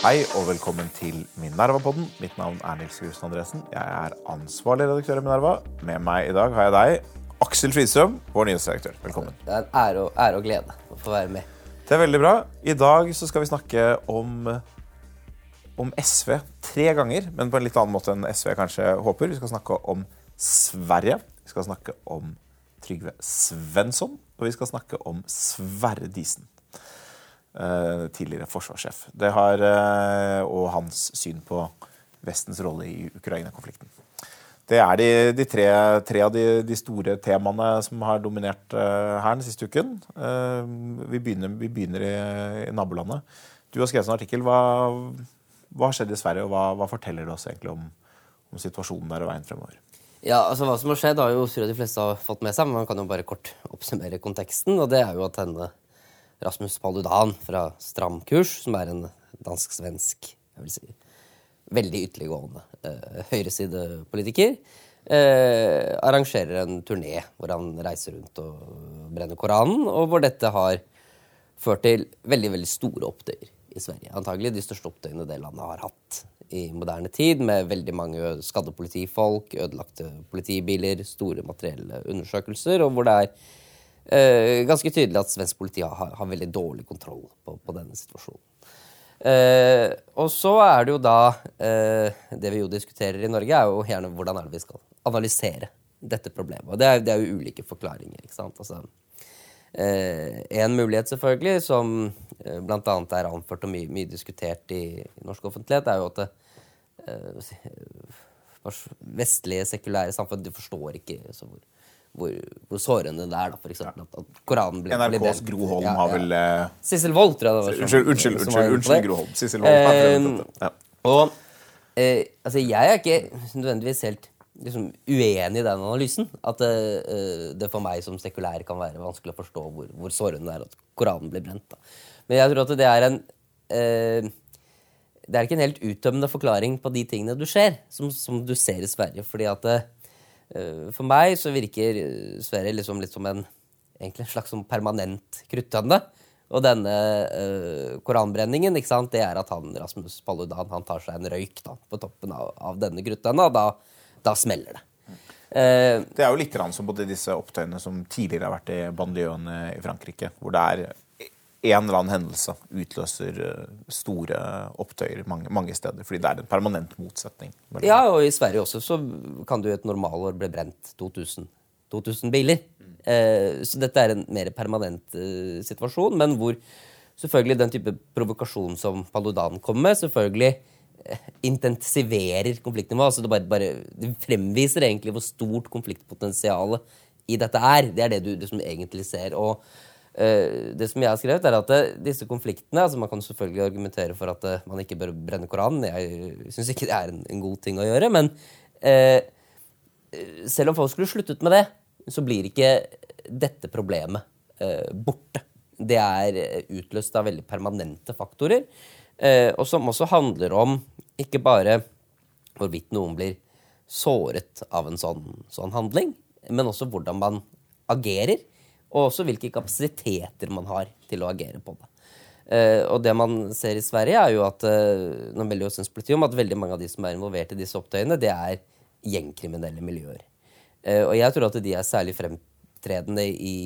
Hei og velkommen til Minerva-podden. Mitt navn er Nils Grusen Andresen. Jeg er ansvarlig redaktør i Minerva. Med meg i dag har jeg deg, Aksel Fridstrøm, vår nyhetsredaktør. Velkommen. Det er en ære og, ære og glede å få være med. Det er veldig bra. I dag så skal vi snakke om, om SV tre ganger, men på en litt annen måte enn SV kanskje håper. Vi skal snakke om Sverige. Vi skal snakke om Trygve Svensson, og vi skal snakke om Sverre Disen. Eh, tidligere forsvarssjef. Det har, eh, og hans syn på Vestens rolle i Ukraina-konflikten. Det er de, de tre, tre, av de, de, store temaene som har dominert her den siste uken. Vi, begynner, vi begynner, i, i nabolandet. Du har skrevet en artikkel. Hva, hva har skjedd i Sverige, og hva, hva forteller det oss egentlig om, om, situasjonen der og veien fremover? Ja, altså Hva som har skjedd, har jo de fleste har fått med seg, men man kan jo bare kort oppsummere konteksten. og det er jo at denne Rasmus Paludan fra Stramkurs, som er en dansk-svensk jeg vil si, veldig ytterliggående eh, høyresidepolitiker, eh, arrangerer en turné hvor han reiser rundt og brenner Koranen, og hvor dette har ført til veldig veldig store opptøyer i Sverige. Antagelig de største opptøyene det landet har hatt i moderne tid, med veldig mange skadde politifolk, ødelagte politibiler, store materielle undersøkelser, og hvor det er ganske tydelig at svensk politi har, har veldig dårlig kontroll på, på denne situasjonen. Uh, og så er det jo da uh, Det vi jo diskuterer i Norge, er jo gjerne hvordan er det vi skal analysere dette problemet. Og det er, det er jo ulike forklaringer. ikke sant? Altså, eh, en mulighet, selvfølgelig, som eh, bl.a. er anført og mye, mye, diskutert i, norsk offentlighet, er jo at det, eh, vestlige, sekulære samfunn de forstår ikke så hvor hvor, hvor, sårende det er. da, for eksempel, at, at Koranen ble, NRKs Gro Holm har vel uh... Sissel Wold, tror jeg det var. Unnskyld, unnskyld, unnskyld, unnskyld Gro Holm. Sissel Wold Eh, Ja. Og eh, altså, jeg er ikke nødvendigvis helt liksom, uenig i den analysen. At eh, det for meg som sekulær kan være vanskelig å forstå hvor, hvor sårende det er at Koranen blir brent. Da. Men jeg tror at det er en uh, det er ikke en helt uttømmende forklaring på de tingene du ser, som, som du ser i Sverige. fordi at Eh, for meg så virker Sverre liksom litt som en, en slags permanent kruttønne. Og denne uh, koranbrenningen, ikke sant, det er at han, Rasmus Paludan han tar seg en røyk da, på toppen av, av denne kruttønna, da, da smeller det. Uh, det er jo litt som både disse opptøyene som tidligere har vært i bandiøene i Frankrike, hvor det er en eller annen hendelse utløser eh, store opptøyer mange, mange, steder. Fordi det er en permanent motsetning. Ja, og i Sverige også så kan det jo et normalår bli brent 2000, 2000 biler. Mm. Eh, så dette er en mer permanent eh, situasjon, men hvor selvfølgelig den type provokasjon som Paludan kommer med, selvfølgelig eh, intensiverer konfliktnivået. Altså det, bare, bare, det fremviser egentlig hvor stort konfliktpotensialet i dette er. Det er det du, du som egentlig ser. og det som jeg har skrevet, er at eh, disse konfliktene altså Man kan selvfølgelig argumentere for at eh, man ikke bør brenne Koranen. Jeg syns ikke det er en, en, god ting å gjøre. Men eh, selv om folk skulle sluttet med det, så blir ikke dette problemet eh, borte. Det er utløst av veldig permanente faktorer, eh, og som også handler om ikke bare hvorvidt noen blir såret av en sånn, sånn handling, men også hvordan man agerer og også hvilke kapasiteter man har til å agere på det. Uh, og det man ser i Sverige, er jo at uh, om at veldig mange av de som er involvert i disse opptøyene, det er gjengkriminelle miljøer. Uh, og jeg tror at de er særlig fremtredende i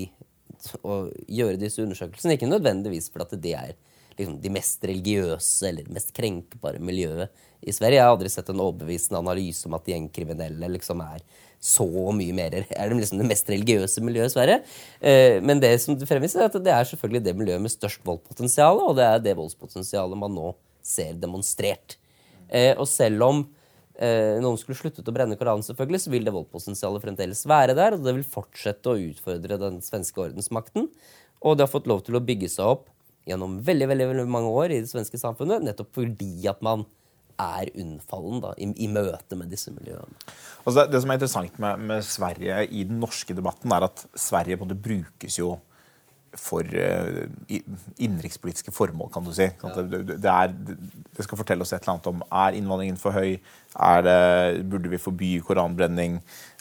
å gjøre disse undersøkelsene. Ikke nødvendigvis fordi at de er liksom, de mest religiøse eller mest krenkbare miljøet i Sverige. Jeg har aldri sett en overbevisende analyse om at gjengkriminelle liksom er så mye mer Er det liksom det mest religiøse miljøet i Sverige? Eh, men det som fremviser, er at det er selvfølgelig det miljøet med størst voldspotensial, og det er det voldspotensialet man nå ser demonstrert. Eh, og selv om eh, noen skulle sluttet å brenne Koranen, selvfølgelig, så vil det voldspotensialet fremdeles være der, og det vil fortsette å utfordre den svenske ordensmakten. Og det har fått lov til å bygge seg opp gjennom veldig, veldig, veldig mange år i det svenske samfunnet, nettopp fordi at man er unnfallen da, i, i møte med disse miljøene. Altså det, som er interessant med, med, Sverige i den norske debatten, er at Sverige på en måte brukes jo for uh, innenrikspolitiske formål, kan du si. Ja. Det, det, er, det, skal fortelle oss et eller annet om er innvandringen for høy, det, burde vi forby koranbrenning,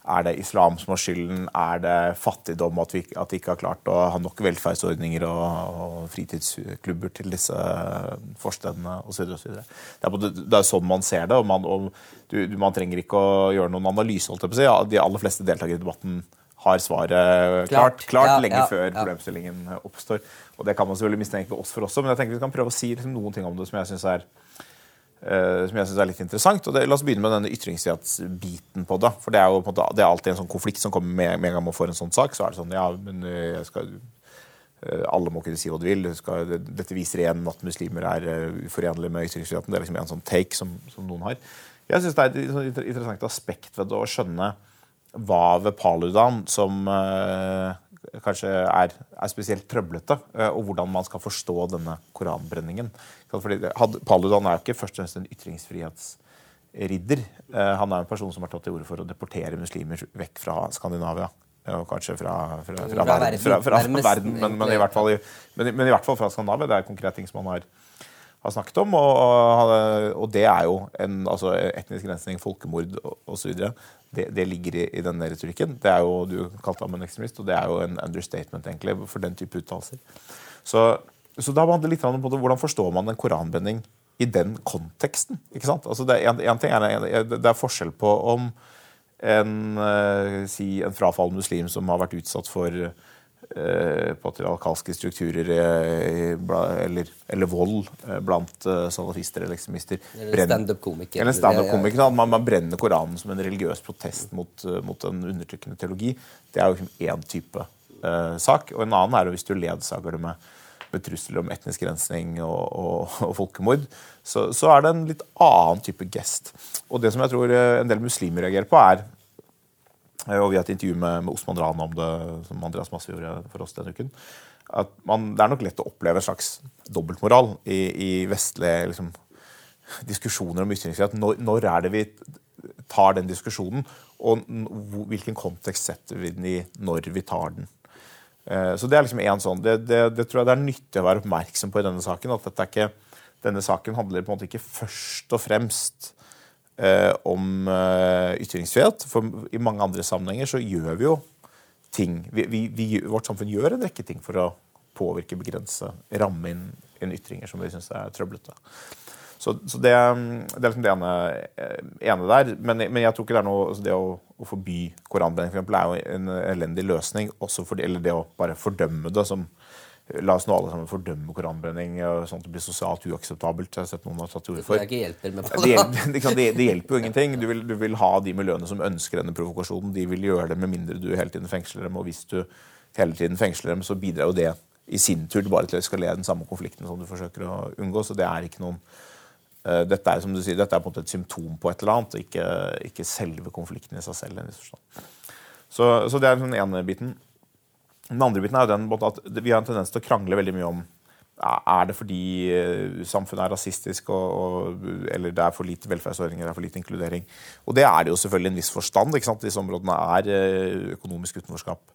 er det islam som har skylden? Er det fattigdom at vi, at vi ikke har klart å ha nok velferdsordninger og, og fritidsklubber til disse forstedene osv.? Det, er, det er sånn man ser det. og man, og du, man trenger ikke å gjøre noen analyse. holdt jeg på å si. De aller fleste deltakere i debatten har svaret klart, klart ja, lenge ja, før problemstillingen oppstår. Og Det kan man selvfølgelig mistenke oss for også, men jeg tenker vi kan prøve å si liksom, noen ting om det som jeg syns er som jeg synes er litt interessant. og det, La oss begynne med denne ytringsfrihetsbiten på det. For det er jo på en måte, det er alltid en sånn konflikt som kommer med, med en gang man får en sånn sak. Så er det sånn Ja, men jeg skal, uh, alle må kunne si hva de vil. Skal, dette viser igjen at muslimer er uforenlige med ytringsfriheten. Det er liksom en sånn take som, som noen har. Jeg syns det er et sånn interessant aspekt ved det å skjønne hva ved Paludan som kanskje er, er spesielt trøblete, eh, og hvordan man skal forstå denne koranbrenningen. Fordi Paludan er jo ikke først og fremst en ytringsfrihetsridder. Eh, han er en person som har tatt til orde for å deportere muslimer vekk fra Skandinavia. Og kanskje fra, fra, fra, fra verden, verden men, men, i fall, men, men, i hvert fall fra Skandinavia. Det er konkrete ting som han har har snakket om. Og, og, det er jo en, altså etnisk rensning, folkemord osv. Det, det ligger i, i, denne retorikken. Det er jo, Du kalte ham en ekstremist, og det er jo en understatement egentlig for den type uttalelser. Så, så da handler det litt om hvordan forstår man en koranbending i den konteksten. ikke sant? Altså det, en, en ting er, det er forskjell på om en, uh, si, en frafallen muslim som har vært utsatt for Eh, patriarkalske strukturer eh, eller, eller, vold eh, blant salafister eller ekstremister. Eller standup-komiker. Eller standup-komiker. Man, man, brenner Koranen som en religiøs protest mot, mot en undertrykkende teologi. Det er jo én liksom type uh, sak. Og en annen er jo hvis du ledsager det med, med trusler om etnisk rensning og, og, og folkemord, så, så, er det en litt annen type gest. Og det som jeg tror en del muslimer reagerer på, er Eh, og vi har et intervju med, med Osman Rana om det, som Andreas Masse gjorde for oss denne uken. At man, det er nok lett å oppleve en slags dobbeltmoral i, i vestlige liksom, diskusjoner om ytringsfrihet. Når, når, er det vi tar den diskusjonen, og hvilken kontekst setter vi den i når vi tar den? Eh, så det er liksom en sånn, det, det, det, tror jeg det er nyttig å være oppmerksom på i denne saken. at dette er ikke, Denne saken handler på en måte ikke først og fremst eh, om eh, ytringsfrihet. For i mange andre sammenhenger så gjør vi jo ting vi, vi, vi, Vårt samfunn gjør en rekke ting for å påvirke, begrense, ramme inn, inn ytringer som vi syns er trøblete. Så, så det, det, er liksom det ene, eh, ene der. Men, men, jeg tror ikke det er noe altså Det å, å forby koranbrenning for eksempel, er jo en elendig løsning. Også for, eller det å bare fordømme det som La oss nå alle sammen fordømme koranbrenning sånn at det blir sosialt uakseptabelt. Jeg har sett noen har tatt til orde for. Det, det, det, det, hjelper jo ingenting. Du vil, du vil, ha de miljøene som ønsker denne provokasjonen. De vil gjøre det med mindre du hele tiden fengsler dem. Og hvis du hele tiden fengsler dem, så bidrar jo det i sin tur bare til å eskalere den samme konflikten som du forsøker å unngå. Så det er ikke noen uh, dette er som du sier, dette er på en måte et symptom på et eller annet, ikke, ikke selve konflikten i seg selv. Så, så det er den ene biten. Den andre biten er jo den at vi har en tendens til å krangle veldig mye om er det fordi eh, samfunnet er rasistisk, og, og, eller det er for lite velferdsordninger, det er for lite inkludering. Og det er det jo selvfølgelig en viss forstand. ikke sant? Disse områdene er eh, økonomisk utenforskap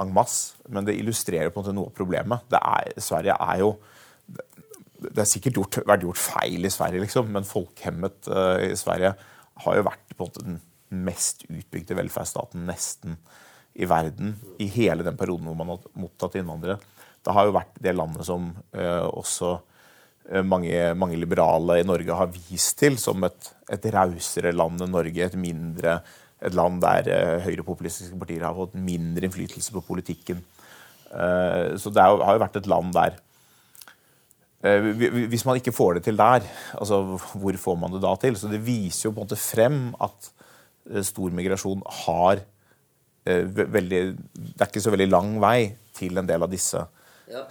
en masse. Men det illustrerer på en måte noe av problemet. Er, Sverige er jo Det er sikkert gjort, vært gjort feil i Sverige, liksom, men folkehemmet uh, i Sverige har jo vært på en måte den mest utbygde velferdsstaten nesten i verden i hele den perioden hvor man har mottatt innvandrere. Det har jo vært det landet som eh, også eh, mange, mange, liberale i Norge har vist til som et, et rausere land enn Norge. Et mindre et land der eh, høyrepopulistiske partier har fått mindre innflytelse på politikken. Eh, så det har jo vært et land der Hvis man ikke får det til der, altså hvor får man det da til? Så det viser jo på en måte frem at stor migrasjon har veldig, det er ikke så veldig lang vei til en del av disse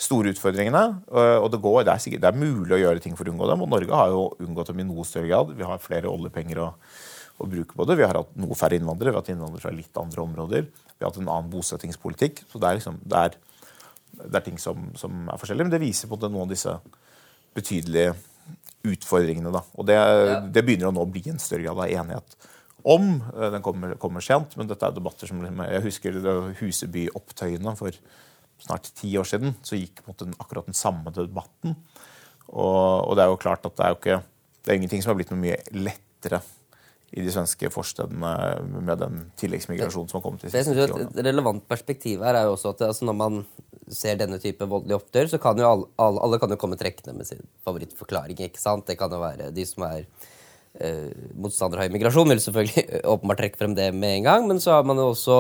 store utfordringene. Og det, går, det, er sikkert, det, er mulig å gjøre ting for å unngå dem. Og Norge har jo unngått dem i noe større grad. Vi har flere oljepenger å, å bruke på det. Vi har hatt noe færre innvandrere. Vi har hatt innvandrere fra litt andre områder. Vi har hatt en annen bosettingspolitikk. Så det er, liksom, det er, det er ting som, som, er forskjellige. Men det viser på noen av disse betydelige utfordringene. Da. Og det, det begynner å nå bli en større grad av enighet om. Eh, den kommer, kommer sent, men dette er debatter som liksom, Jeg husker Huseby-opptøyene for snart ti år siden, så gikk på en måte akkurat den samme debatten. Og, og det er jo klart at det er jo ikke det er ingenting som har blitt noe mye lettere i de svenske forstedene med den tilleggsmigrasjonen som har kommet de Det jeg synes jo. Et relevant perspektiv her er jo også at altså når man ser denne type voldelige opptøyer, så kan jo alle, alle, alle kan jo komme trekkende med sin favorittforklaring. ikke sant? Det kan jo være de som er eh, motstandere av immigrasjon, vil selvfølgelig åpenbart trekke frem det med en gang. Men så har man jo også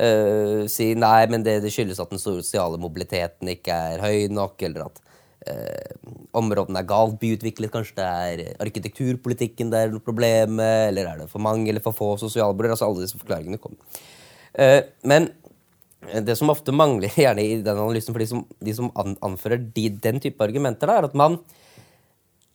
eh, si nei, men det, det skyldes at den sosiale mobiliteten ikke er høy nok, eller at eh, områdene er galt byutviklet. Kanskje det er arkitekturpolitikken det er noe problem med, eller er det for mange eller for få sosialboliger? Altså alle disse forklaringene kommer. Eh, men det som ofte mangler gjerne i den analysen for de som, de som an, anfører de, den type argumenter, da, er at man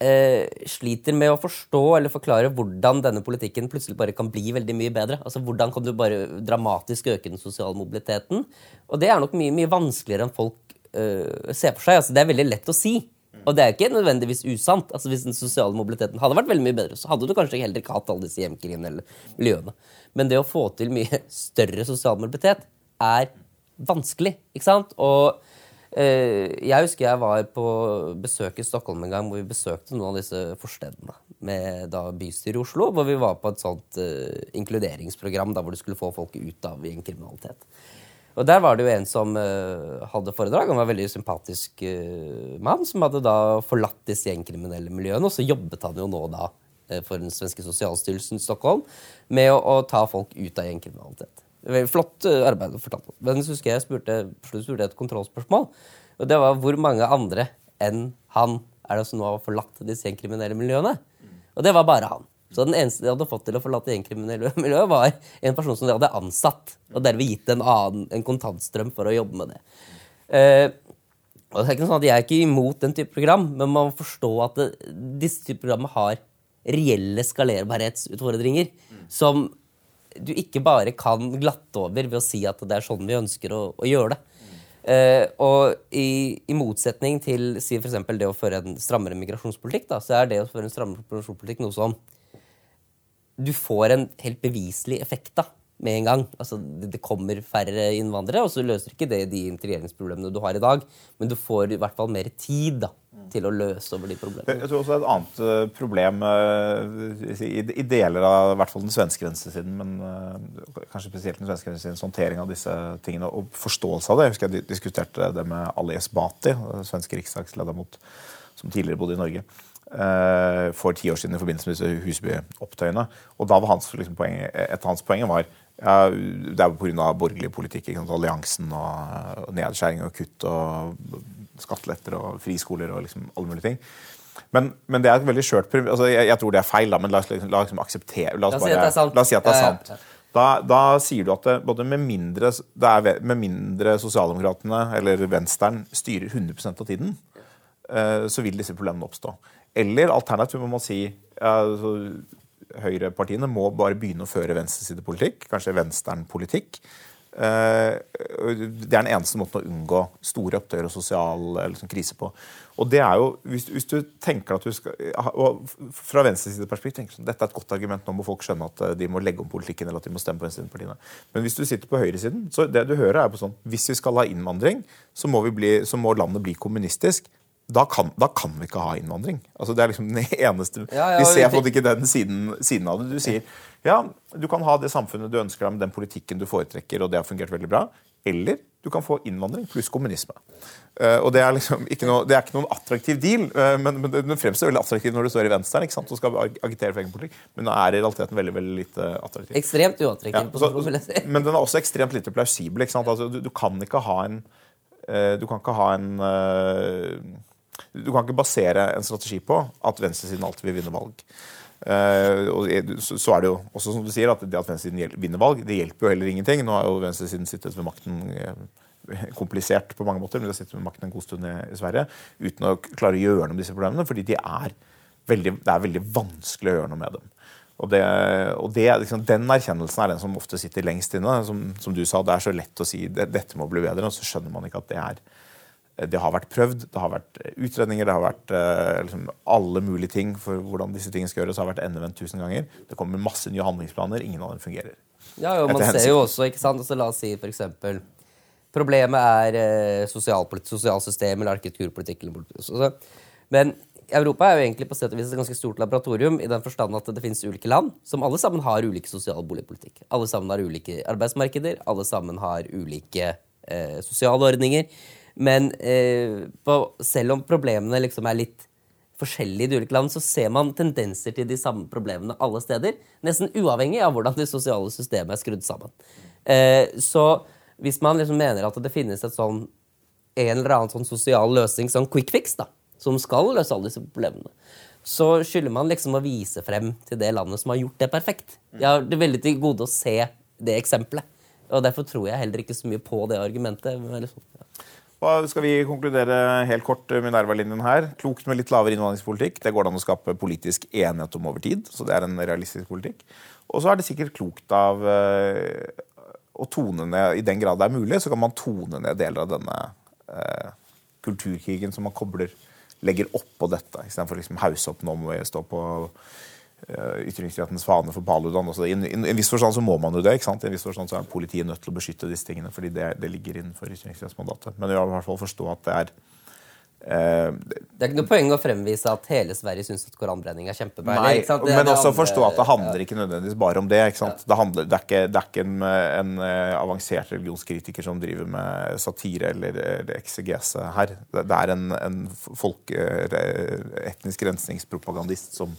sliter med å forstå eller forklare hvordan denne politikken plutselig bare kan bli veldig mye bedre. Altså Hvordan kan du bare dramatisk øke den sosiale mobiliteten? Og det er nok mye, mye vanskeligere enn folk eh, ser for seg. Altså Det er veldig lett å si. Og det er ikke nødvendigvis usant. Altså Hvis den sosiale mobiliteten hadde vært veldig mye bedre, så hadde du kanskje heller ikke hatt alle disse hjemkriminelle miljøene. Men det å få til mye større sosial mobilitet er vanskelig, ikke sant? Og eh, jeg husker jeg var på besøk i Stockholm en gang hvor vi besøkte noen av disse forstedene med da bystyret i Oslo, hvor vi var på et sånt eh, inkluderingsprogram da hvor du skulle få folk ut av gjengkriminalitet. Og der var det jo en som eh, hadde foredrag. Han var en veldig sympatisk eh, mann som hadde da forlatt disse gjengkriminelle miljøene, og så jobbet han jo nå da eh, for den svenske sosialstyrelsen i Stockholm med å, å ta folk ut av gjengkriminalitet. Flott eh, arbeid. å fortelle. Men så husker jeg spurte, spurte et kontrollspørsmål. Og det var hvor mange andre enn han er det som nå har forlatt disse gjengkriminelle miljøene? Og det var bare han. Så den eneste de hadde fått til å forlate gjengkriminelle miljøet, var en person som de hadde ansatt, og derved gitt en annen en kontantstrøm for å jobbe med det. Eh, og det er ikke sånn at Jeg er ikke imot den type program, men man må forstå at det, disse type programmer har reelle skalerbarhetsutfordringer som du ikke bare kan glatte over ved å si at det er sånn vi ønsker å, å gjøre det. Uh, og i, i motsetning til si for det å føre en strammere migrasjonspolitikk, da, så er det å føre en strammere migrasjonspolitikk noe som du får en helt beviselig effekt av med en gang. Altså, det, kommer færre innvandrere, og så løser ikke det de integreringsproblemene du har i dag, men du får i hvert fall mer tid da, til å løse over de problemene. Jeg tror også det er et annet eh, problem eh, i, deler av i hvert fall den svenske venstresiden, men eh, kanskje spesielt den svenske venstresidens håndtering av disse tingene og forståelse av det. Jeg husker jeg diskuterte det med Ali Esbati, svenske riksdagsleder mot, som tidligere bodde i Norge. For ti år siden i forbindelse med disse Husby-opptøyene. Og da var hans, liksom, poeng, et av hans poenger var det er pga. borgerlig politikk. Alliansen og, nedskjæring og kutt og skatteletter og friskoler og liksom alle mulige ting. Men, men det er et veldig skjørt altså, jeg, jeg tror det er feil, da, men la oss, liksom, la oss liksom akseptere La oss, sant. La oss si at det er sant. Da, da sier du at det, både med mindre, det med mindre Sosialdemokratene eller Venstren styrer 100% av tiden, eh, så vil disse problemene oppstå. Eller alternativt må man si ja, så høyrepartiene må bare begynne å føre venstresidepolitikk, kanskje vensternpolitikk. Eh, Det er den eneste måten å unngå store opptøyer og sosial eh, liksom, krise på. Og det er jo, hvis, hvis du tenker at du skal og Fra venstresideperspektiv tenker du at dette er et godt argument. Nå må folk skjønne at eh, de må legge om politikken eller at de må stemme på venstresidepartiene. Men hvis du sitter på høyresiden, så det du hører er på sånn Hvis vi skal ha innvandring, så må, bli, så må landet bli kommunistisk. Da kan, da kan vi ikke ha innvandring. Altså Det er liksom den eneste Ja, ja, Vi ser på en måte ikke den siden, siden av det. Du sier ja, du kan ha det samfunnet du ønsker deg med den politikken du foretrekker, og det har fungert veldig bra. Eller du kan få innvandring pluss kommunisme. Uh, og Det er liksom ikke noe, det er ikke noen attraktiv deal, uh, men, men den fremstår veldig attraktiv når du står i Venstre ikke sant, og skal ag- agitere for egen politikk, men den er i realiteten veldig veldig lite attraktiv. Ekstremt Ja, så, si. men den er også ekstremt lite plausibel. Ikke sant? Altså, du, du kan ikke ha en uh, Du kan ikke ha en Du kan ikke basere en strategi på at venstresiden alltid vil vinne valg. Uh, så, er det jo også som du sier at det at venstresiden vinner valg, det hjelper jo heller ingenting. Nå har jo venstresiden sittet ved makten eh, komplisert på mange måter, men de har sittet ved makten en god stund i, Sverige uten å klare å gjøre noe med disse problemene, fordi de er veldig, det er veldig vanskelig å gjøre noe med dem. Og, det, og det, liksom, Den erkjennelsen er den som ofte sitter lengst inne. Som, som du sa, Det er så lett å si det, dette må bli bedre, og så skjønner man ikke at det er det har vært prøvd, det har vært utredninger, det har vært eh, liksom, alle mulige ting for hvordan disse tingene skal gjøres, har vært endevendt tusen ganger. Det kommer masse nye handlingsplaner, ingen av dem fungerer. Ja, jo, man ser jo også, ikke sant? Altså, la oss si for eksempel Problemet er eh, sosialsystem eller arkitekturpolitikk. Eller politikk. Så- så- Men Europa er jo egentlig på sett og vis et ganske stort laboratorium i den forstand at det finnes ulike land som alle sammen har ulike sosial boligpolitikk. Alle sammen har ulike arbeidsmarkeder, alle sammen har ulike eh, sosiale ordninger. Men eh, på, selv om problemene liksom er litt forskjellige i de ulike land, så ser man tendenser til de samme problemene alle steder. Nesten uavhengig av hvordan det sosiale systemet er skrudd sammen. Eh, så hvis man liksom mener at det finnes et sånn en eller annen sånn sosial løsning, sånn quick fix, da, som skal løse alle disse problemene, så skylder man liksom å vise frem til det landet som har gjort det perfekt. Jeg har det veldig til gode å se det eksempelet. Og derfor tror jeg heller ikke så mye på det argumentet. men Liksom. Hva skal vi konkludere helt kort Minerva-linjen her? Klokt med litt lavere innvandringspolitikk. Det går an å skape politisk enighet om over tid. Så det er en realistisk politikk. Og så er det sikkert klokt av eh, å tone ned I den grad det er mulig, så kan man tone ned deler av denne eh, kulturkrigen som man kobler legger oppå dette, istedenfor liksom hause opp nå må vi stå på eh, ytringsfrihetens fane for Paludan. Altså, I en, i en viss forstand så må man jo det. ikke sant? I en viss forstand så er politiet nødt til å beskytte disse tingene, fordi det, det ligger innenfor ytringsfrihetsmandatet. Men vi må i hvert fall forstå at det er eh, Det er ikke noe poeng å fremvise at hele Sverige syns at koranbrenning er kjempebærlig. Nei. Det- men også andre- forstå at det handler ikke nødvendigvis bare om det. ikke sant? Det, handler, det, er ikke, det er ikke en, en eh, avansert religionskritiker som driver med satire eller, eller eksegese her. Det, er en, en folk, eh, etnisk rensningspropagandist som,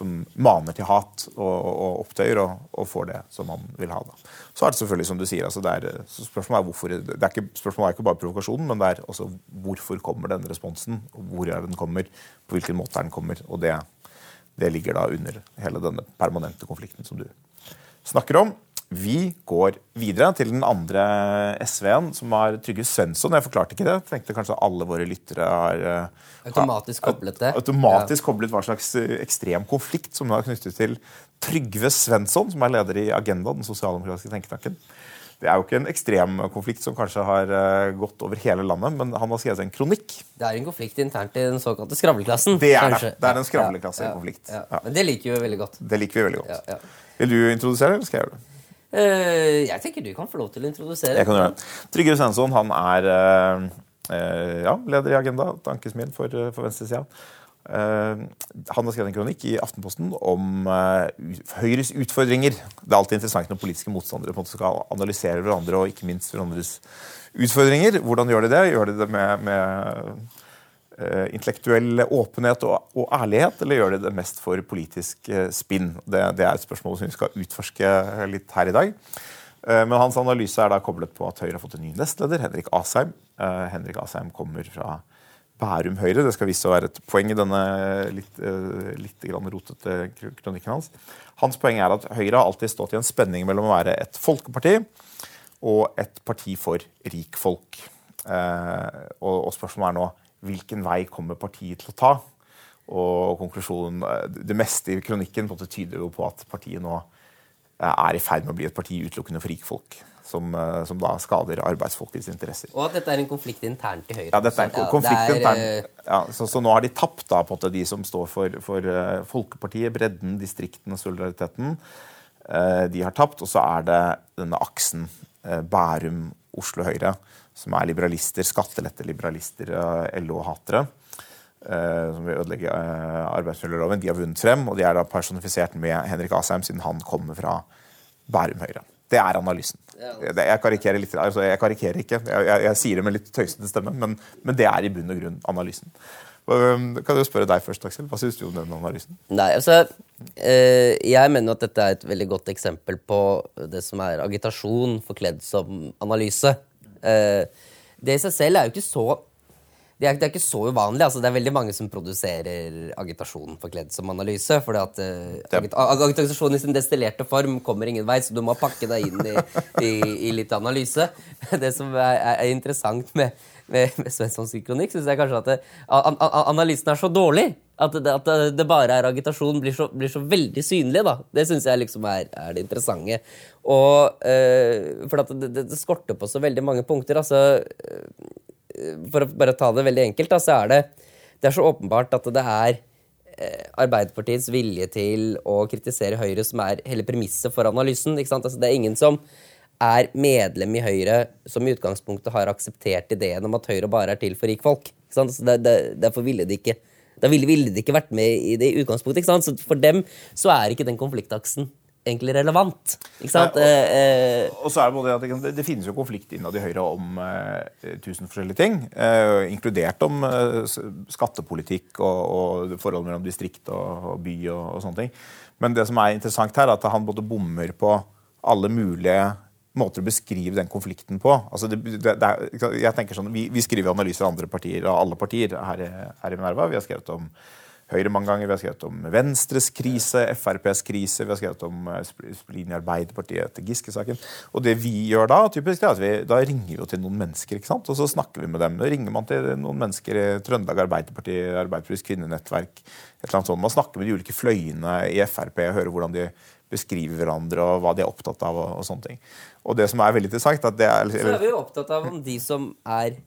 som maner til hat og, og opptøyer, og, og får det som man vil ha. Da. Så er det selvfølgelig som du sier, altså det er, spørsmålet er hvorfor, det er ikke, spørsmålet er ikke bare provokasjonen, men det er også hvorfor kommer denne responsen, hvor er den kommer, på hvilken måte den kommer. og det det ligger da under hele denne permanente konflikten som du snakker om. Vi går videre til den andre SV-en, som var Trygve Svensson. Jeg forklarte ikke det. Jeg tenkte kanskje alle våre lyttere har eh, Automatisk koblet det. automatisk koblet hva slags eh, ekstrem konflikt som er knyttet til Trygve Svensson, som er leder i Agenda, den sosialdemokratiske tenketanken. Det er jo ikke en ekstrem konflikt som kanskje har eh, gått over hele landet, men han har skrevet en kronikk. Det er en konflikt internt i den såkalte skravleklassen. Det er det. kanskje. Det er en Ja, skravleklassekonflikt. Ja, ja. Ja. Men det liker vi veldig godt. Det liker vi veldig godt. Ja, ja. Vil du introdusere, eller skal jeg gjøre det? Eh, jeg tenker du kan få lov til å introdusere. Jeg kan gjøre det. Trygve Svensson han er eh, eh, ja, leder i Agenda, tankesmien for, for venstresida. Uh, han har skrevet en kronikk i Aftenposten om uh, Høyres utfordringer. Det er alltid interessant når politiske motstandere på en måte skal analysere hverandre og ikke minst hverandres utfordringer. Hvordan gjør de det? Gjør de det med, med intellektuell åpenhet og, og ærlighet, eller gjør de det mest for politisk eh, spinn? Det, det er et spørsmål som vi skal utforske litt her i dag. Eh, Men hans analyse er da koblet på at Høyre har fått en ny nestleder, Henrik Asheim. Eh, Henrik Asheim kommer fra Bærum Høyre. Det skal vise seg å være et poeng i denne litt, eh, litt rotete kronikken hans. Hans poeng er at Høyre har alltid stått i en spenning mellom å være et folkeparti og et parti for rikfolk. Eh, og, og spørsmålet er nå hvilken vei kommer partiet til å ta? Og konklusjonen, eh, Det meste i kronikken på en måte tyder jo på at partiet nå eh, er i ferd med å bli et parti utelukkende for rikfolk. Som, eh, som da skader arbeidsfolkets interesser. Og at dette er en konflikt internt i Høyre. Ja, dette er en konflikt ja, er, internt. Ja, så, så nå har de tapt, da, på en måte, de som står for, for Folkepartiet, bredden, distriktene, solidariteten. De har tapt. Og så er det denne aksen eh, Bærum-Oslo Høyre, som er liberalister, skattelette-liberalister, eh, LO-hatere. eh, som vil ødelegge eh, arbeidsmiljøloven. De har vunnet frem, og de er da personifisert med Henrik Asheim, siden han kommer fra Bærum Høyre. Det er analysen. Jeg karikerer litt, altså jeg karikerer ikke, jeg, jeg, jeg sier det med litt tøysete stemme, men, men det er i bunn og grunn analysen. Kan jeg spørre deg først, Aksel. Hva syns du om den analysen? Nei, altså Jeg mener at dette er et veldig godt eksempel på det som er agitasjon forkledd som analyse. Eh, det i seg selv er jo ikke så det er, det er ikke så uvanlig. altså Det er veldig mange som produserer agitasjon forkledd som analyse. at eh, agit Agitasjon i sin destillerte form kommer ingen vei, så du må pakke deg inn i, i, i litt analyse. Det som er, er interessant med, med, med Svenssons kronikk, syns jeg kanskje at det, an, an, analysen er så dårlig. At det, at det- bare er agitasjon, blir så, blir så veldig synlig. da. Det syns jeg liksom er, er det interessante. Og, eh, for det, det, det skorter på så veldig mange punkter. altså for å bare ta det veldig enkelt, da, så er det, det er så åpenbart at det er eh, Arbeiderpartiets vilje til å kritisere Høyre som er hele premisset for analysen. ikke sant? Altså, det er ingen som er medlem i Høyre som i utgangspunktet har akseptert ideen om at Høyre bare er til for rikfolk. Ikke sant? Altså, det, det, derfor ville de ikke da ville, ville de ikke vært med i det i utgangspunktet. ikke sant? Så for dem så er ikke den konfliktaksen egentlig relevant. Ikke sant? Nei, og, eh, og så er Det både at det, det finnes jo konflikt innad i Høyre om eh, tusen forskjellige ting. Eh, inkludert om eh, skattepolitikk og, og forholdet mellom distrikt og, og by og, og sånne ting. Men det som er interessant her, er at han både bommer på alle mulige måter å beskrive den konflikten på. Altså det, det, det jeg tenker sånn, vi, vi skriver analyser av andre partier, av alle partier her, her i Minerva. Vi har skrevet om Høyre mange ganger, vi har skrevet om Venstres krise, FrPs krise, vi har skrevet om eh, splin i Arbeiderpartiet etter Giske-saken. Og det vi gjør da, typisk, er at vi, da ringer vi jo til noen mennesker, ikke sant? og så snakker vi med dem. Da ringer man til noen mennesker i Trøndelag Arbeiderparti, Arbeiderpartiets kvinnenettverk, et eller annet sånt. Man snakker med de ulike fløyene i Frp og hører hvordan de beskriver hverandre og hva de er opptatt av. og, og sånne ting. Og det som er veldig interessant, at det er, så er vi jo opptatt av om de som er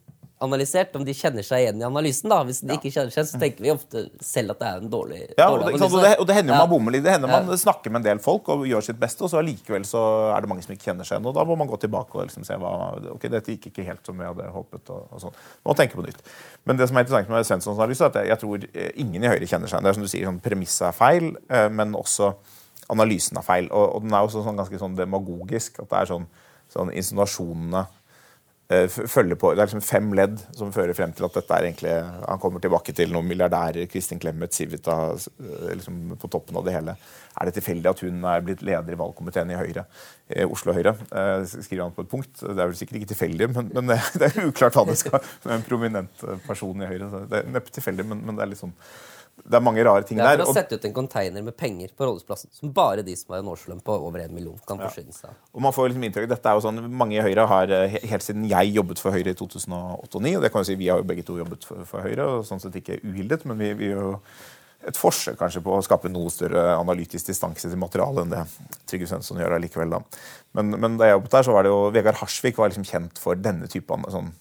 analysert, om de kjenner seg igjen i analysen. da. Hvis de ikke kjenner seg, så tenker vi ofte selv at det er en dårlig, Ja, og dårlig analyse. og, det, og det hender jo Ja. man bommer litt. Det hender man snakker med en del folk og gjør sitt beste, og så allikevel så er det mange som ikke kjenner seg igjen. Og da må man gå tilbake og liksom se hva Ok, dette gikk ikke helt som vi hadde håpet. og, og sånn. Man må tenke på nytt. Men det som er interessant med Svenssons analyse, er at jeg, jeg tror ingen i Høyre kjenner seg igjen. Det er som du sier, sånn, Premisset er feil, eh, men også analysen er feil. Og, og den er også sånn, ganske sånn demagogisk. At det er sånn, sånn insinuasjonene eh, følger på, Det er liksom fem ledd som fører frem til at dette er egentlig Han kommer tilbake til noen milliardærer, Kristin Clemet, Civita eh, liksom på toppen av det hele. Er det tilfeldig at hun er blitt leder i valgkomiteen i Høyre? Eh, Oslo Høyre, skriver han på et punkt. Det er vel sikkert ikke tilfeldig, men, men det, er uklart hva det skal med en prominent person i Høyre. Det er neppe tilfeldig, men, men det er liksom det er mange rare ting der. Det er for å sette ut en container med penger på Rådhusplassen som bare de som har en årslønn på over en million, kan forsyne seg av. Og man får liksom inntrykk, dette er jo sånn, Mange i Høyre har eh, helt siden jeg jobbet for Høyre i 2008 og 2009 og det kan jo si Vi har jo begge to jobbet for, for Høyre, og sånn sett ikke uhildet, men vi, vi jo et forsøk kanskje på å skape noe større analytisk distanse til materialet enn det Trygve Svensson gjør allikevel. da. Men, men da jeg jobbet der, så var det jo Vegard Harsvik var liksom kjent for denne typen sånn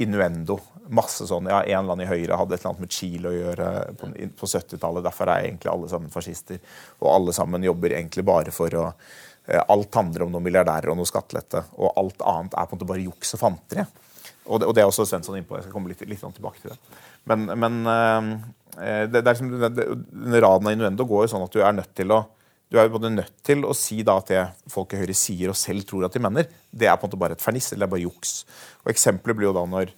innuendo. Masse sånn, ja, En eller annen i Høyre hadde et eller annet med Chile å gjøre på, på 70-tallet. Derfor er egentlig alle sammen fascister. Og alle sammen jobber egentlig bare for å eh, Alt handler om noen milliardærer og noe skattelette. Og alt annet er på en måte bare juks og fanteri. Og det, og det er også Svensson innpå. Jeg skal komme litt, litt sånn tilbake til det. Men, men eh, det, det er liksom, den raden av innuendo går jo sånn at du er nødt til å du er jo både nødt til å si da at det folk i Høyre sier og selv tror at de mener, det er på en måte bare et ferniss eller det er bare juks. Og Eksempelet blir jo da når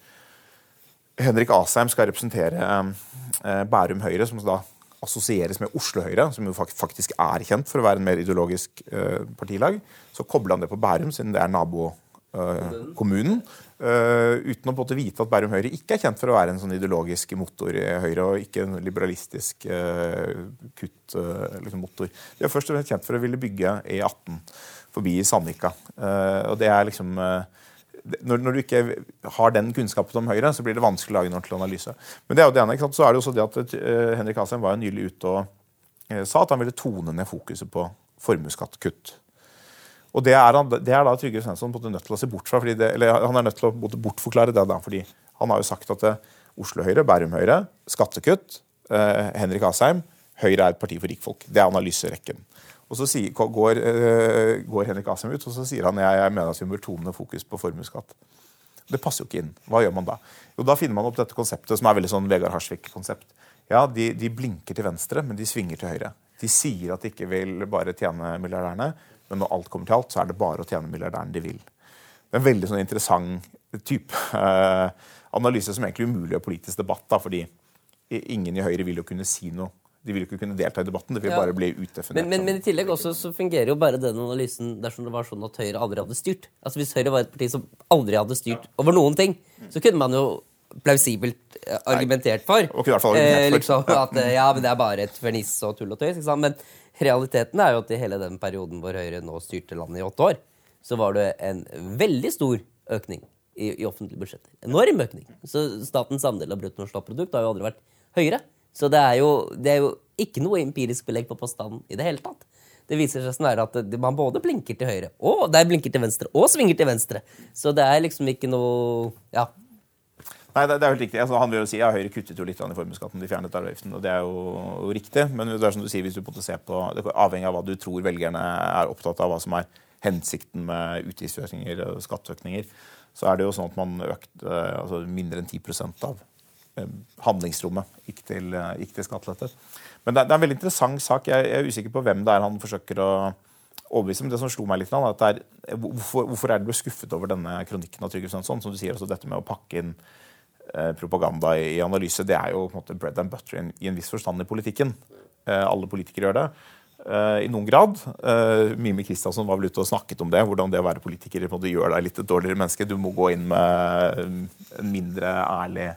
Henrik Asheim skal representere eh, Bærum Høyre, som da assosieres med Oslo Høyre, som jo faktisk er kjent for å være en mer ideologisk eh, partilag, så kobler han det på Bærum, siden det er nabokommunen. Uh, uten å på vite at Bærum Høyre ikke er kjent for å være en sånn ideologisk motor i Høyre, og ikke en liberalistisk uh, kuttmotor. liksom motor. De er først og fremst kjent for å ville bygge E18 forbi Sandvika. Og det er liksom når, når du ikke har den kunnskapen om Høyre, så blir det vanskelig å lage en ordentlig analyse. Men det er jo det ene, ikke sant? Så er det også det at Henrik Asheim var jo nylig ute og sa at han ville tone ned fokuset på formuesskattekutt. Og det er, han, det er da Trygve Svensson nødt til å se bort fra. Det, eller Han er nødt til å bortforklare det. da, fordi Han har jo sagt at eh, Oslo Høyre, Bærum Høyre, skattekutt. Eh, Henrik Asheim, Høyre er et parti for rikfolk. Det er analyserekken. Og så sier, går, eh, går Henrik Asheim ut og så sier han jeg, jeg mener at vi bør tone fokus på formuesskatt. Det passer jo ikke inn. Hva gjør man da? Jo, Da finner man opp dette konseptet som er veldig sånn Vegard Harsvik-konsept. Ja, de, de blinker til venstre, men de svinger til høyre. De sier at de ikke vil bare tjene milliardærene, men når alt kommer til alt, så er det bare å tjene milliardæren de vil. Det er en veldig sånn interessant type eh, analyse som egentlig umulig å politisk debatt, da, fordi ingen i Høyre vil jo kunne si noe. De vil jo ikke kunne delta i debatten. Det vil Ja. bare bli utdefinert. Men, men, men i tillegg også så fungerer jo bare den analysen dersom det var sånn at Høyre aldri hadde styrt. Altså Hvis Høyre var et parti som aldri hadde styrt over noen ting, så kunne man jo plausibelt eh, argumentert for. Nei, argumentert argumentert eh, liksom, at eh, ja, men det er bare et ferniss og tull og tøys. Ikke sant? Men realiteten er jo at i hele den perioden hvor Høyre nå styrte landet i åtte år, så var det en veldig stor økning i, i offentlige budsjetter. Enorm økning. Så statens andel av bruttonasjonalprodukt har jo aldri vært høyere. Så det er, jo, det er jo ikke noe empirisk belegg på påstanden i det hele tatt. Det viser seg snarere at man både blinker til høyre, og det er blinker til venstre, og svinger til venstre. Så det er liksom ikke noe Ja. Nei, det, det er helt riktig. Altså, han vil jo si, ja, Høyre kuttet jo litt i formuesskatten, de fjernet arveavgiften. Og det er jo riktig. Men det er som du sier, hvis du måtte se på, det er avhengig av hva du tror velgerne er opptatt av, hva som er hensikten med utgiftsøkninger og skatteøkninger, så er det jo sånn at man økte altså mindre enn 10 av eh, handlingsrommet gikk til, eh, gikk til skattelette. Men det det er, en veldig interessant sak. Jeg, jeg, er usikker på hvem det er han forsøker å overbevise. Men det som slo meg litt, er, er hvorfor, hvorfor, er du ble skuffet over denne kronikken av Trygve Svensson? Som du sier, altså dette med å pakke inn eh, propaganda i, analyse, det er jo på en måte bread and butter i en, viss forstand i politikken. Eh, alle politikere gjør det. Uh, I noen grad. Mime Kristiansen var vel ute og snakket om det. Hvordan det å være politiker gjør deg litt dårligere menneske. Du må gå inn med en mindre ærlig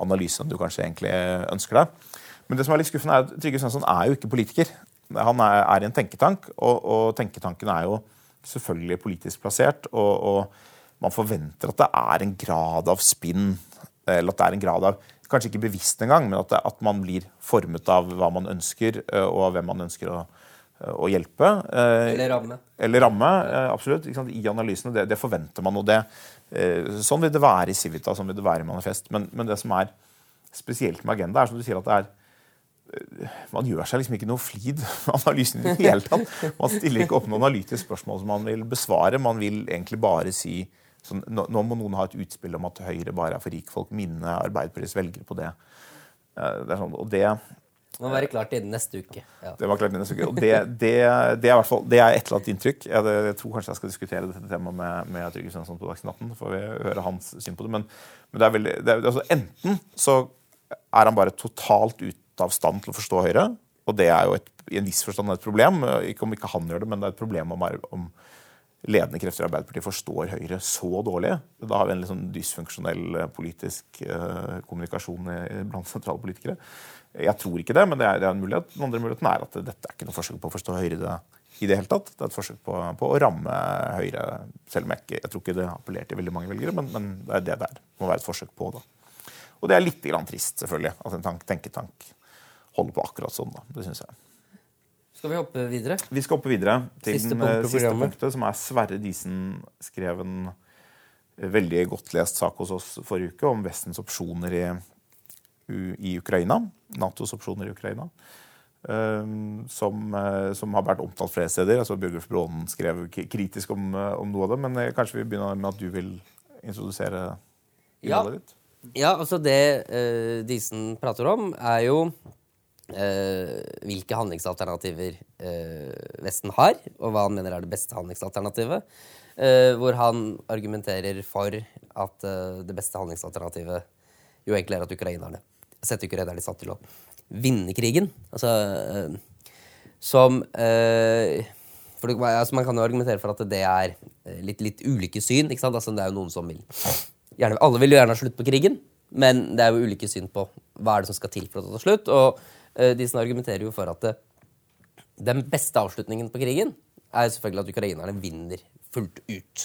analyse enn du kanskje egentlig ønsker deg. Men det som er litt skuffende er at Trygve Svensson er jo ikke politiker. Han er, er i en tenketank, og, og, tenketanken er jo selvfølgelig politisk plassert. Og, og, man forventer at det er en grad av spinn, eller at det er en grad av Kanskje ikke bevisst engang, men at, at man blir formet av hva man ønsker, og av hvem man ønsker å å hjelpe. Eh, eller ramme. Eller ramme, eh, absolutt. I analysene. Det, det, forventer man. og det, eh, Sånn vil det være i Civita, sånn vil det være i Manifest. Men, men, det som er spesielt med Agenda, er som du sier at det er man gjør seg liksom ikke noe flid med analysen i det hele tatt. Man stiller ikke opp noen analytisk spørsmål som man vil besvare. Man vil egentlig bare si sånn, nå, må noen ha et utspill om at Høyre bare er for rikfolk. Minne Arbeiderpartiets velgere på det. det sånn, og det, det må være klart innen neste uke. Ja. Det var klart innen neste uke. Og det, det, det, er, hvert fall, det er et eller annet inntrykk. Jeg, jeg, tror kanskje jeg skal diskutere dette temaet med, med Trygve Svensson på Dagsnytt 18. får vi høre hans syn på det. Men, men det er veldig, det er, altså, enten så er han bare totalt ute av stand til å forstå Høyre. Og det er jo et, i en viss forstand et problem. Ikke om ikke han gjør det, men det er et problem om, om ledende krefter i Arbeiderpartiet forstår Høyre så dårlig. Da har vi en litt sånn dysfunksjonell politisk uh, kommunikasjon blant sentrale politikere. Jeg tror ikke det, men det er, en mulighet. Den andre muligheten er at dette er ikke noe forsøk på å forstå Høyre det, i det hele tatt. Det er et forsøk på, på å ramme Høyre, selv om jeg ikke jeg tror ikke det appellerer til veldig mange velgere. Men, men, det er det det er. Det må være et forsøk på det. Og det er litt trist, selvfølgelig, at en tank, tenketank holder på akkurat sånn. da. Det synes jeg. Skal vi hoppe videre? Vi skal hoppe videre til siste punkt siste punktet, som er Sverre Disen skrev en veldig godt lest sak hos oss forrige uke om Vestens opsjoner i i Ukraina. Natos opsjoner i Ukraina. Um, som, uh, som, har vært omtalt flere steder. altså Bjørgulf Brånen skrev kritisk om, uh, om, noe av det. Men uh, kanskje vi begynner med at du vil introdusere innholdet ja. ditt? Ja, altså det Disen prater om, er jo hvilke handlingsalternativer Vesten har, og hva han mener er det beste handlingsalternativet. hvor han argumenterer for at det beste handlingsalternativet jo egentlig er at ukrainerne setter ukrainerne i stand til å vinne krigen. Altså eh, Som eh, for det, altså Man kan jo argumentere for at det er eh, litt, litt ulike syn. ikke sant? Altså Det er jo noen som vil gjerne, Alle vil jo gjerne ha slutt på krigen, men det er jo ulike syn på hva er det som skal til for å ta slutt. Og eh, de som argumenterer jo for at det, den beste avslutningen på krigen er selvfølgelig at ukrainerne vinner fullt ut.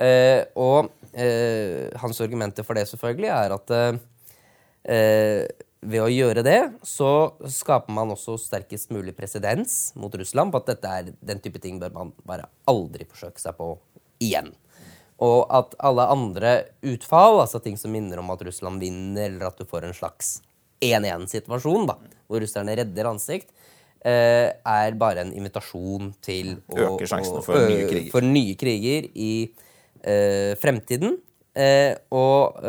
Eh, og eh, hans argumenter for det selvfølgelig er at Eh, ved å gjøre det så skaper man også sterkest mulig presedens mot Russland på at dette er den type ting bør man bare aldri forsøke seg på igjen. Og at alle andre utfall, altså ting som minner om at Russland vinner, eller at du får en slags 1-1-situasjon, da, hvor russerne redder ansikt, eh, er bare en invitasjon til å Øke sjansene for, for nye kriger i eh, fremtiden. Eh, og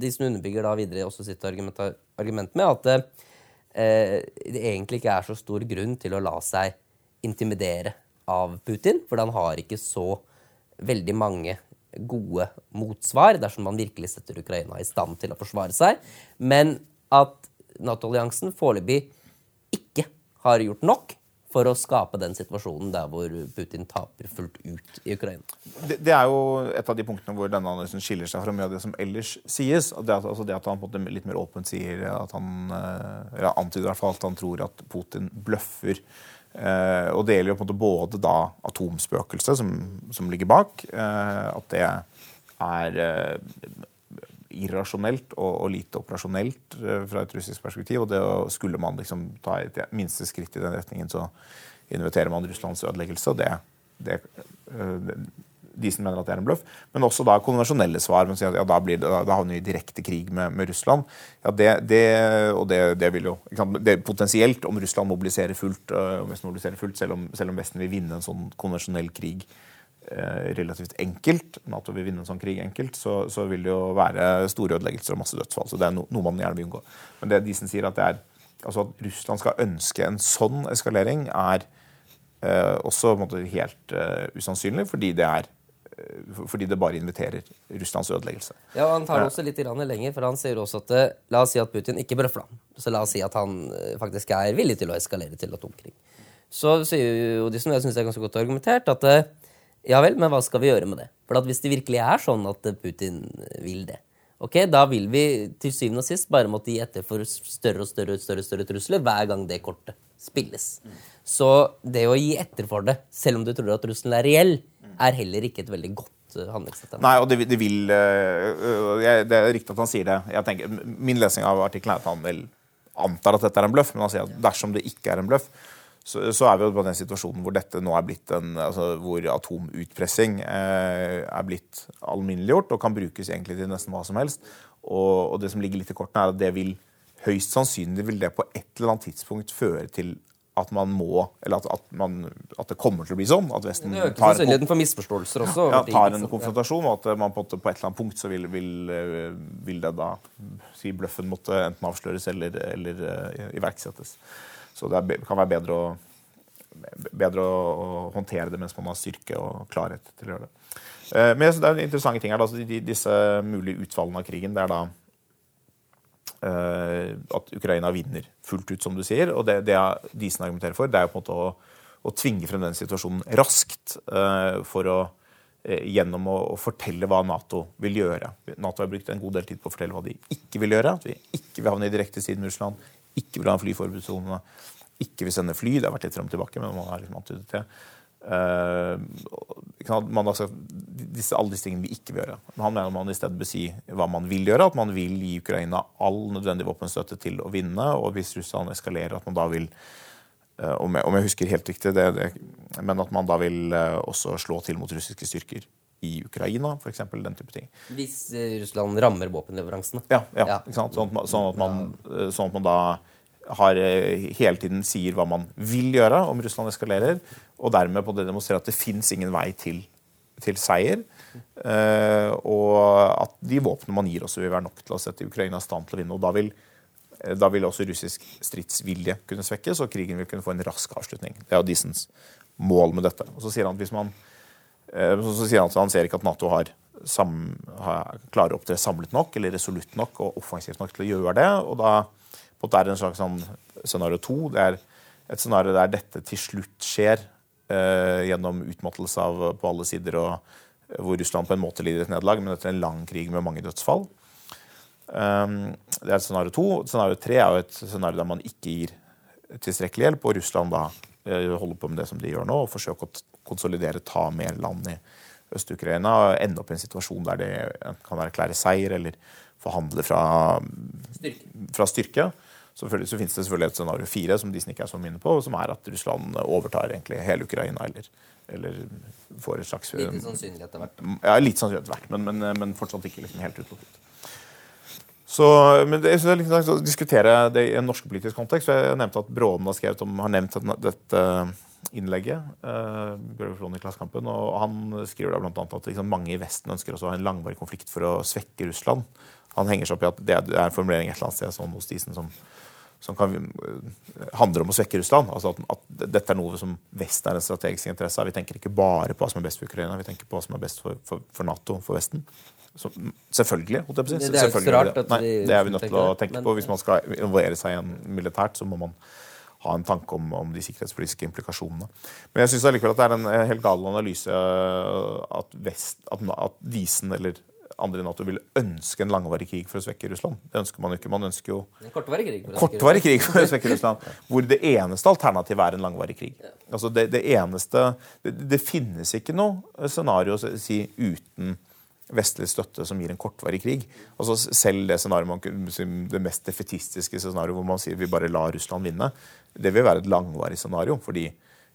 de som underbygger da videre også sitt argument, argument med at eh, det egentlig ikke er så stor grunn til å la seg intimidere av Putin, for han har ikke så veldig mange gode motsvar dersom man virkelig setter Ukraina i stand til å forsvare seg. Men at Nato-alliansen foreløpig ikke har gjort nok for å skape den situasjonen der hvor Putin taper fullt ut i Ukraina. Det, det er jo et av de punktene hvor denne analysen skiller seg fra mye av det som ellers sies. Det at, altså det at han på en måte litt mer åpent sier at han eh, ja, antyder i hvert fall at han tror at Putin bløffer. Eh, og det gjelder jo på en måte både da atomspøkelset som, som ligger bak, eh, at det er eh, irrasjonelt og, og, lite operasjonelt uh, fra et russisk perspektiv. Og det skulle man liksom ta et minste skritt i den retningen, så inviterer man Russlands ødeleggelse. og det, det, det de som mener at det er en bløff. Men også da konvensjonelle svar. Men sier at ja, da, blir det, da, da havner vi i direkte krig med, med Russland. Ja, det, det, og det, det vil jo det Potensielt, om Russland mobiliserer fullt, øh, mobiliserer fullt selv, om, selv, om, Vesten vil vinne en sånn konvensjonell krig eh, relativt enkelt, Nato vil vinne en sånn krig enkelt, så, så vil det jo være store ødeleggelser og masse dødsfall. Så det er no, noe man gjerne vil unngå. Men det Disen sier at det er altså at Russland skal ønske en sånn eskalering, er eh, også måte, helt eh, usannsynlig, fordi det er eh, fordi det bare inviterer Russlands ødeleggelse. Ja, Han tar det også litt lenger, for han sier også at eh, la oss si at Putin ikke bløffer. Så la oss si at han eh, faktisk er villig til å eskalere til atomkrig. Så sier jo Odison, og jeg syns er ganske godt argumentert, at eh, ja vel, men hva skal vi gjøre med det? For hvis det virkelig er sånn at eh, Putin vil det, ok, da vil vi til syvende og sist bare måtte gi etter for større og større, større, større trusler hver gang det kortet spilles. Så det å gi etter for det, selv om du tror at trusselen er reell, er heller ikke et veldig godt eh. Nei, og det, det vil øh, øh, jeg, Det er riktig at han sier det. Tenker, min lesning av artikkelen er at han vel antar at dette er en bløff, men han sier at dersom det ikke er en bløff, så, så er vi jo på den situasjonen hvor dette nå er blitt en altså, Hvor atomutpressing eh, er blitt alminneliggjort og kan brukes egentlig til nesten hva som helst. Og, og det som ligger litt i kortene, er at det vil høyst sannsynlig vil det på et eller annet tidspunkt føre til at man må Eller at, at, man, at det kommer til å bli sånn. At Vesten Det øker tar sannsynligheten for misforståelser også. ja, tar en konfrontasjon, og at man på, på et eller annet punkt så vil, vil, eh, vil det da si bløffen måtte enten avsløres eller, eller eh, iverksettes. Så det kan være bedre å, bedre å, håndtere det mens man har styrke og klarhet til å gjøre det. Eh, Men det er interessante ting her. altså disse mulige utfallene av krigen. det er da eh, at Ukraina vinner fullt ut, som du sier. Og det, det Disen argumenterer for, det er jo på en måte å, å tvinge frem den situasjonen raskt eh, for å gjennom å fortelle hva Nato vil gjøre. Nato har brukt en god del tid på å fortelle hva de ikke vil gjøre. At vi ikke vil havne i direkte strid med Russland, ikke vil ha en flyforbudssone, ikke vil sende fly. Det har vært litt frem og tilbake, men man har liksom antydet det. Uh, man har sagt disse, alle disse tingene vi ikke vil gjøre. Men han mener man i stedet bør si hva man vil gjøre. At man vil gi Ukraina all nødvendig våpenstøtte til å vinne. Og hvis Russland eskalerer, at man da vil uh, om jeg, om jeg husker helt riktig, det, det, men at man da vil uh, også slå til mot russiske styrker i Ukraina, f.eks. Den type ting. Hvis eh, Russland rammer våpenleveransene. Ja, ja, Ja. Ikke sant? Sånn, at man, sånn, at man, eh, sånn at man da har, eh, hele tiden sier hva man vil gjøre om Russland eskalerer, og dermed på det demonstrerer at det fins ingen vei til, til seier. Uh, og at de våpnene man gir, også vil være nok til å sette Ukraina i stand til å vinne. og da vil da vil også russisk stridsvilje kunne svekkes, og krigen vil kunne få en rask avslutning. Det er jo Dissens mål med dette. Og så sier han at hvis man så, så sier han at han ser ikke at Nato har, sam, har klarer å opptre samlet nok eller resolutt nok og offensivt nok til å gjøre det. og da er det en slags sånn scenario to. Det er et scenario der dette til slutt skjer eh, gjennom utmattelse av på alle sider, og eh, hvor Russland på en måte lider et nederlag, men etter en lang krig med mange dødsfall. Um, det er et scenario to. Scenario tre er jo et scenario der man ikke gir tilstrekkelig hjelp, og Russland da eh, holder på med det som de gjør nå, og forsøker å konsolidere, ta mer land i Øst-Ukraina og ende opp i en situasjon der de kan erklære seier eller forhandle fra, fra styrke. Så, så finnes det selvfølgelig et scenario fire som Disney ikke er så mye på, som er at Russland overtar egentlig hele Ukraina, eller, eller får et slags Lite sannsynlig etter hvert. ja, litt sannsynlig etter hvert, men, men, men fortsatt ikke liksom helt utelukket. Så, men det, er litt interessant å diskutere det i en norsk politisk kontekst. Jeg nevnte at Bråden har skrevet om, har nevnt dette innlegget uh, i Klassekampen, og han skriver da annet at liksom, mange i Vesten ønsker også å ha en langvarig konflikt for å svekke Russland. Han henger seg opp i at det er en formulering et eller annet sted sånn hos Disen som, som kan, uh, handler om å svekke Russland. Altså at, at dette er noe som Vesten er en strategisk interesse av. Vi tenker ikke bare på hva som er best for Ukraina, vi tenker på hva som er best for, for, for Nato, for Vesten. Så, selvfølgelig. Det- det er jo ikke så rart det. at Nei, det er vi nødt til å tenke på. Hvis man skal involvere seg i en militært, så må man ha en tanke om, om de sikkerhetspolitiske implikasjonene. Men jeg syns allikevel at det er en eh, helt gal analyse eh, at, vest, at, at Disen eller andre i Nato vil ønske en langvarig krig for å svekke Russland. Det ønsker man jo ikke. Man ønsker jo En kortvarig krig. kortvarig krig for å svekke Russland. Hvor det eneste alternativet er en langvarig krig. Altså det, det eneste det, det finnes ikke noe scenario å si uten vestlig støtte som gir en kortvarig krig. Altså Selv det scenarioet det mest defetistiske scenarioet hvor man sier vi bare lar Russland vinne, det vil være et langvarig scenario. Fordi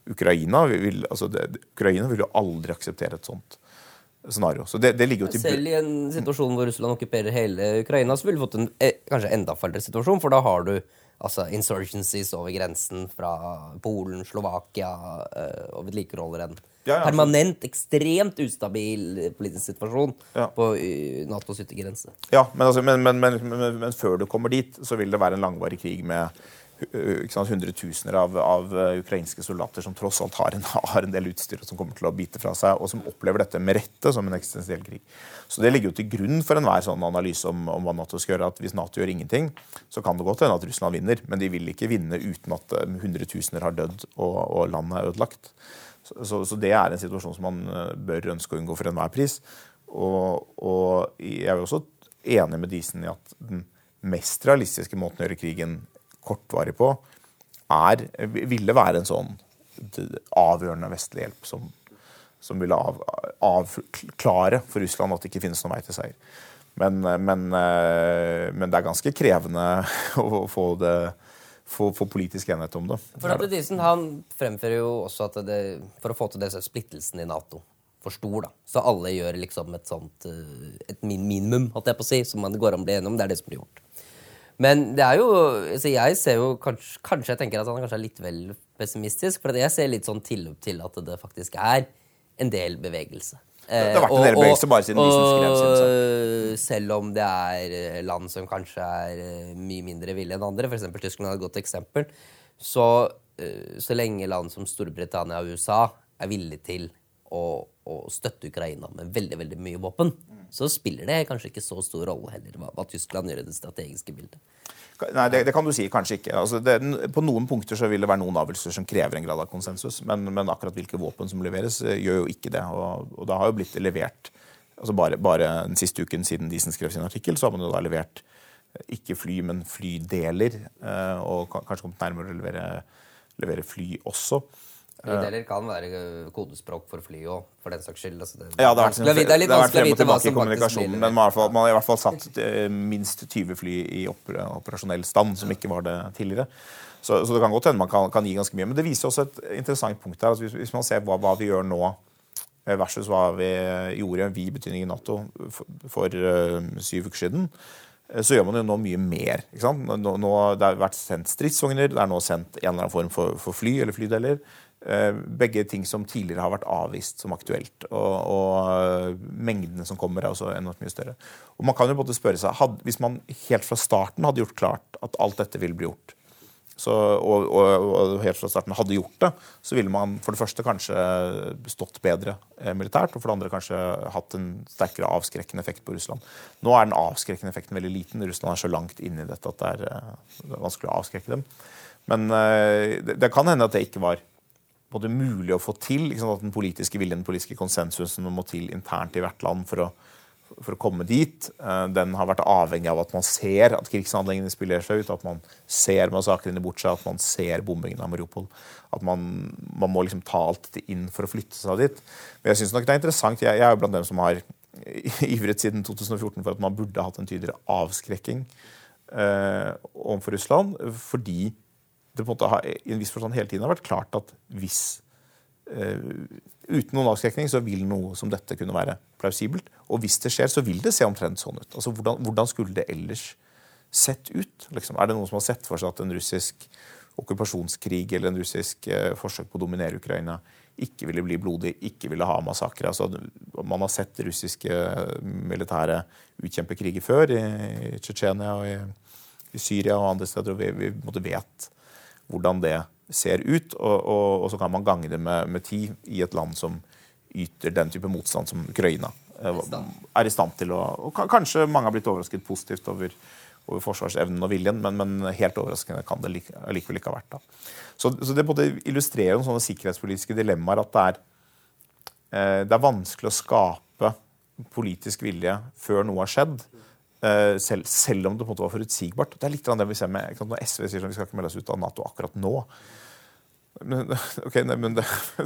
Ukraina vil, altså det, Ukraina vil jo aldri akseptere et sånt scenario. Så det, det til Selv i en situasjon hvor Russland okkuperer hele Ukraina, så ville vi fått en eh, kanskje enda fælere situasjon, for da har du altså insurgencies over grensen fra Polen, Slovakia, eh, og vedlikeholder en Ja, Permanent, ekstremt ustabil eh, politisk situasjon på eh, Natos yttergrense. Ja, men, altså, men, men, men, før du kommer dit, så vil det være en langvarig krig med sant, hundretusener av, av ukrainske soldater som tross alt har en, har en del utstyr som kommer til å bite fra seg, og som opplever dette med rette som en eksistensiell krig. Så Det ligger jo til grunn for enhver sånn analyse om, om hva Nato skal gjøre. at Hvis Nato gjør ingenting, så kan det godt hende at Russland vinner, men de vil ikke vinne uten at hundretusener har dødd og, og landet er ødelagt. Så, så, det er en situasjon som man uh, bør ønske å unngå for enhver pris. Og, og jeg er jo også enig med Disen i at den mest realistiske måten å gjøre krigen kortvarig på, er, ville være en sånn avgjørende vestlig hjelp som, som ville av, avklare for Russland at det ikke finnes noen vei til seier. Men, men, eh, men det er ganske krevende å få, det, få, få politisk enighet om det. For at Disen han fremfører jo også at det, for å få til det, så er splittelsen i Nato for stor. da. Så alle gjør liksom et sånt eh, et minimum, holdt jeg på å si, som man går an å bli enig om. Det er det som blir gjort. Men det er jo så Jeg ser jo kanskje, kanskje jeg tenker at han kanskje er litt vel pessimistisk. For jeg ser litt sånn tilløp til at det faktisk er en del bevegelse. Det har vært en del bevegelse bare siden Disen skrev sin sak. og selv om det er eh, land som kanskje er eh, mye mindre villige enn andre, f.eks. Tyskland er et godt eksempel, så, eh, så lenge land som Storbritannia og USA er villige til å, å støtte Ukraina med veldig veldig mye våpen, så spiller det kanskje ikke så stor rolle heller hva, hva Tyskland gjør i det strategiske bildet. Nei, det, det kan du si. Kanskje ikke. Altså, det, på noen punkter så vil det være noen avgjørelser som krever en grad av konsensus, men, men akkurat hvilke våpen som leveres, eh, gjør jo ikke det. Og, og det har jo blitt levert altså bare, bare den siste uken siden Disen skrev sin artikkel, så har man jo da levert eh, ikke fly, men flydeler, eh, og kanskje kommet nærmere å levere, levere fly også. Flydeler kan være eh, kodespråk for fly òg, for den saks skyld. Altså det, Ja, det har vært, det har vært frem og tilbake i kommunikasjonen, men man har, i hvert fall, man har i hvert fall satt eh, minst 20 fly i operasjonell stand, som ikke var det tidligere. Så, så det kan godt hende man kan, kan gi ganske mye. Men det viser også et interessant punkt her. Altså hvis, hvis man ser hva, hva vi gjør nå eh, versus hva vi gjorde, vi i betydning i Nato, for, for uh, syv uker siden, så gjør man jo nå mye mer. Nå, nå, det har vært sendt stridsvogner, det er nå sendt en eller annen form for, for fly eller flydeler. Eh, Begge ting som tidligere har vært avvist som aktuelt. Og, og eh, mengdene som kommer, er også enormt mye større. Og man kan jo både spørre seg, had, Hvis man helt fra starten hadde gjort klart at alt dette ville bli gjort, så, og, og, og helt fra starten hadde gjort det, så ville man for det første kanskje stått bedre eh, militært, og for det andre kanskje hatt en sterkere avskrekkende effekt på Russland. Nå er den avskrekkende effekten veldig liten. Russland er så langt inne i dette at det er, det er vanskelig å avskrekke dem. Men det, det kan hende at det ikke var både mulig å få til. Liksom, at Den politiske viljen, den politiske konsensusen må til internt i hvert land for å, for å komme dit, eh, den har vært avhengig av at man ser at krigshandlingene spiller seg ut, at man ser massakrene bort seg, at man ser bombingen av Mariupol. At man, man må liksom ta alt dette inn for å flytte seg dit. Men jeg synes nok det er interessant. Jeg, jeg er jo blant dem som har ivret siden 2014 for at man burde hatt en tydeligere avskrekking eh, overfor Russland, fordi det på en måte har, i en viss forstand hele tiden har vært klart at hvis Uh, uten noen avskrekning så vil noe som dette kunne være plausibelt. Og hvis det skjer, så vil det se omtrent sånn ut. Altså, Hvordan, hvordan skulle det ellers sett ut? Liksom? Er det noen som har sett for seg at en russisk okkupasjonskrig eller en russisk uh, forsøk på å dominere Ukraina ikke ville bli blodig, ikke ville ha massakre? Altså, man har sett russiske eh, militære utkjempe kriger før, i, i Tsjetsjenia og i, i Syria og andre steder, og vi, vi måtte vet hvordan det ser ut, og, og, og så kan man gange det med, med ti i et land som yter den type motstand som Ukraina eh, er i stand til å og Kanskje mange har blitt overrasket positivt over, over forsvarsevnen og viljen, men, men helt overraskende kan det like, likevel ikke ha vært. da. Så, så det både illustrerer noen sånne sikkerhetspolitiske dilemmaer at det er, eh, det er vanskelig å skape politisk vilje før noe har skjedd. Eh, Selv, selv om det på en måte var forutsigbart. Det er litt det vi ser med når SV sier at vi skal ikke melde oss ut av Nato akkurat nå. Men, ok, nei, men det,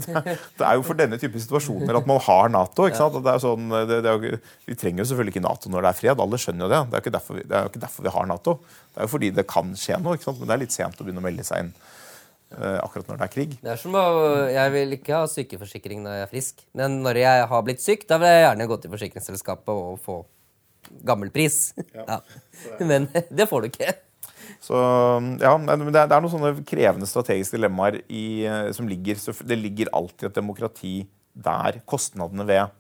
det er jo for denne type situasjoner at man har Nato. er sånn, jo, vi trenger jo selvfølgelig ikke Nato når det er fred. Alle skjønner jo det. Det er jo ikke er ikke derfor vi har Nato. Det er jo fordi det kan skje noe. Men det er litt sent å begynne å melde seg inn eh, akkurat når det er krig. Det er som å, Jeg vil ikke ha sykeforsikring når jeg er frisk, men når jeg har blitt syk, da vil jeg gjerne gå til forsikringsselskapet og få gammelpris. Ja. Men det får du ikke. Så ja, det er, noen sånne krevende strategiske dilemmaer i, eh, som ligger så Det ligger alltid et demokrati der kostnadene ved,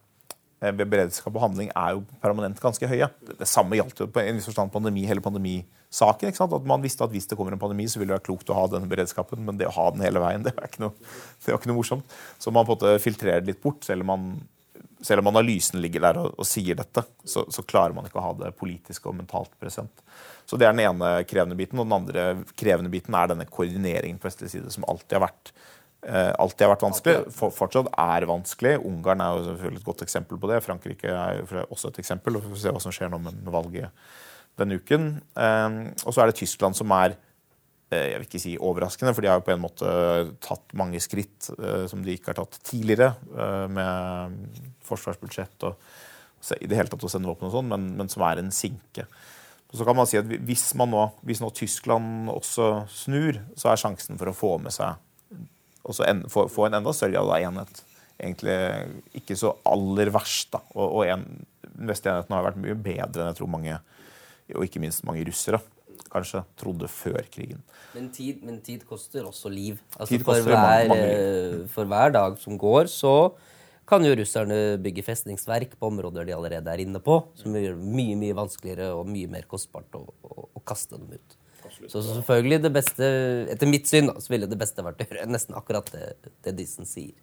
eh, ved beredskap og handling er jo permanent ganske høye. Det, det samme gjaldt jo på en viss forstand pandemi, hele pandemisaken. ikke sant? At Man visste at hvis det kommer en pandemi, så ville det være klokt å ha denne beredskapen, men det å ha den hele veien, det er ikke noe, det er ikke noe morsomt. Så man på en måte filtrerer det litt bort, selv om man selv om analysen ligger der og, og sier dette, så, så, klarer man ikke å ha det politisk og mentalt present. Så Det er den ene krevende biten. Og den andre krevende biten er denne koordineringen på vestlig side, som alltid har vært, eh, alltid har vært vanskelig. For, fortsatt er vanskelig. Ungarn er jo selvfølgelig et godt eksempel på det. Frankrike er jo også et eksempel. og Vi får se hva som skjer nå med valget denne uken. Eh, og så er det Tyskland som er eh, jeg vil ikke si overraskende, for de har jo på en måte tatt mange skritt eh, som de ikke har tatt tidligere, eh, med forsvarsbudsjett og i det hele tatt å sende våpen og sånn, men, men, som er en sinke. Så kan man si at hvis, man nå, hvis nå Tyskland også snur, så er sjansen for å få med seg en, få, få, en enda større ja, enhet egentlig ikke så aller verst. da. Og, og en, den vestlige enheten har vært mye bedre enn jeg tror mange, og ikke minst mange russere, kanskje trodde før krigen. Men tid, men tid koster også liv. Altså, for, hver, mange, mange liv. for hver dag som går, så kan jo russerne bygge festningsverk på områder de allerede er inne på, som gjør det mye mye vanskeligere og mye mer kostbart å, å, å kaste dem ut. Så, så, selvfølgelig det beste, Etter mitt syn da, så ville det beste vært å gjøre nesten akkurat det, det Dissen sier.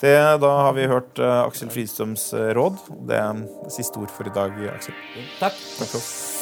Det, da har vi hørt uh, Aksel Fridstrøms uh, råd. Det er siste ord for i dag, Aksel. Takk. Takk for oss.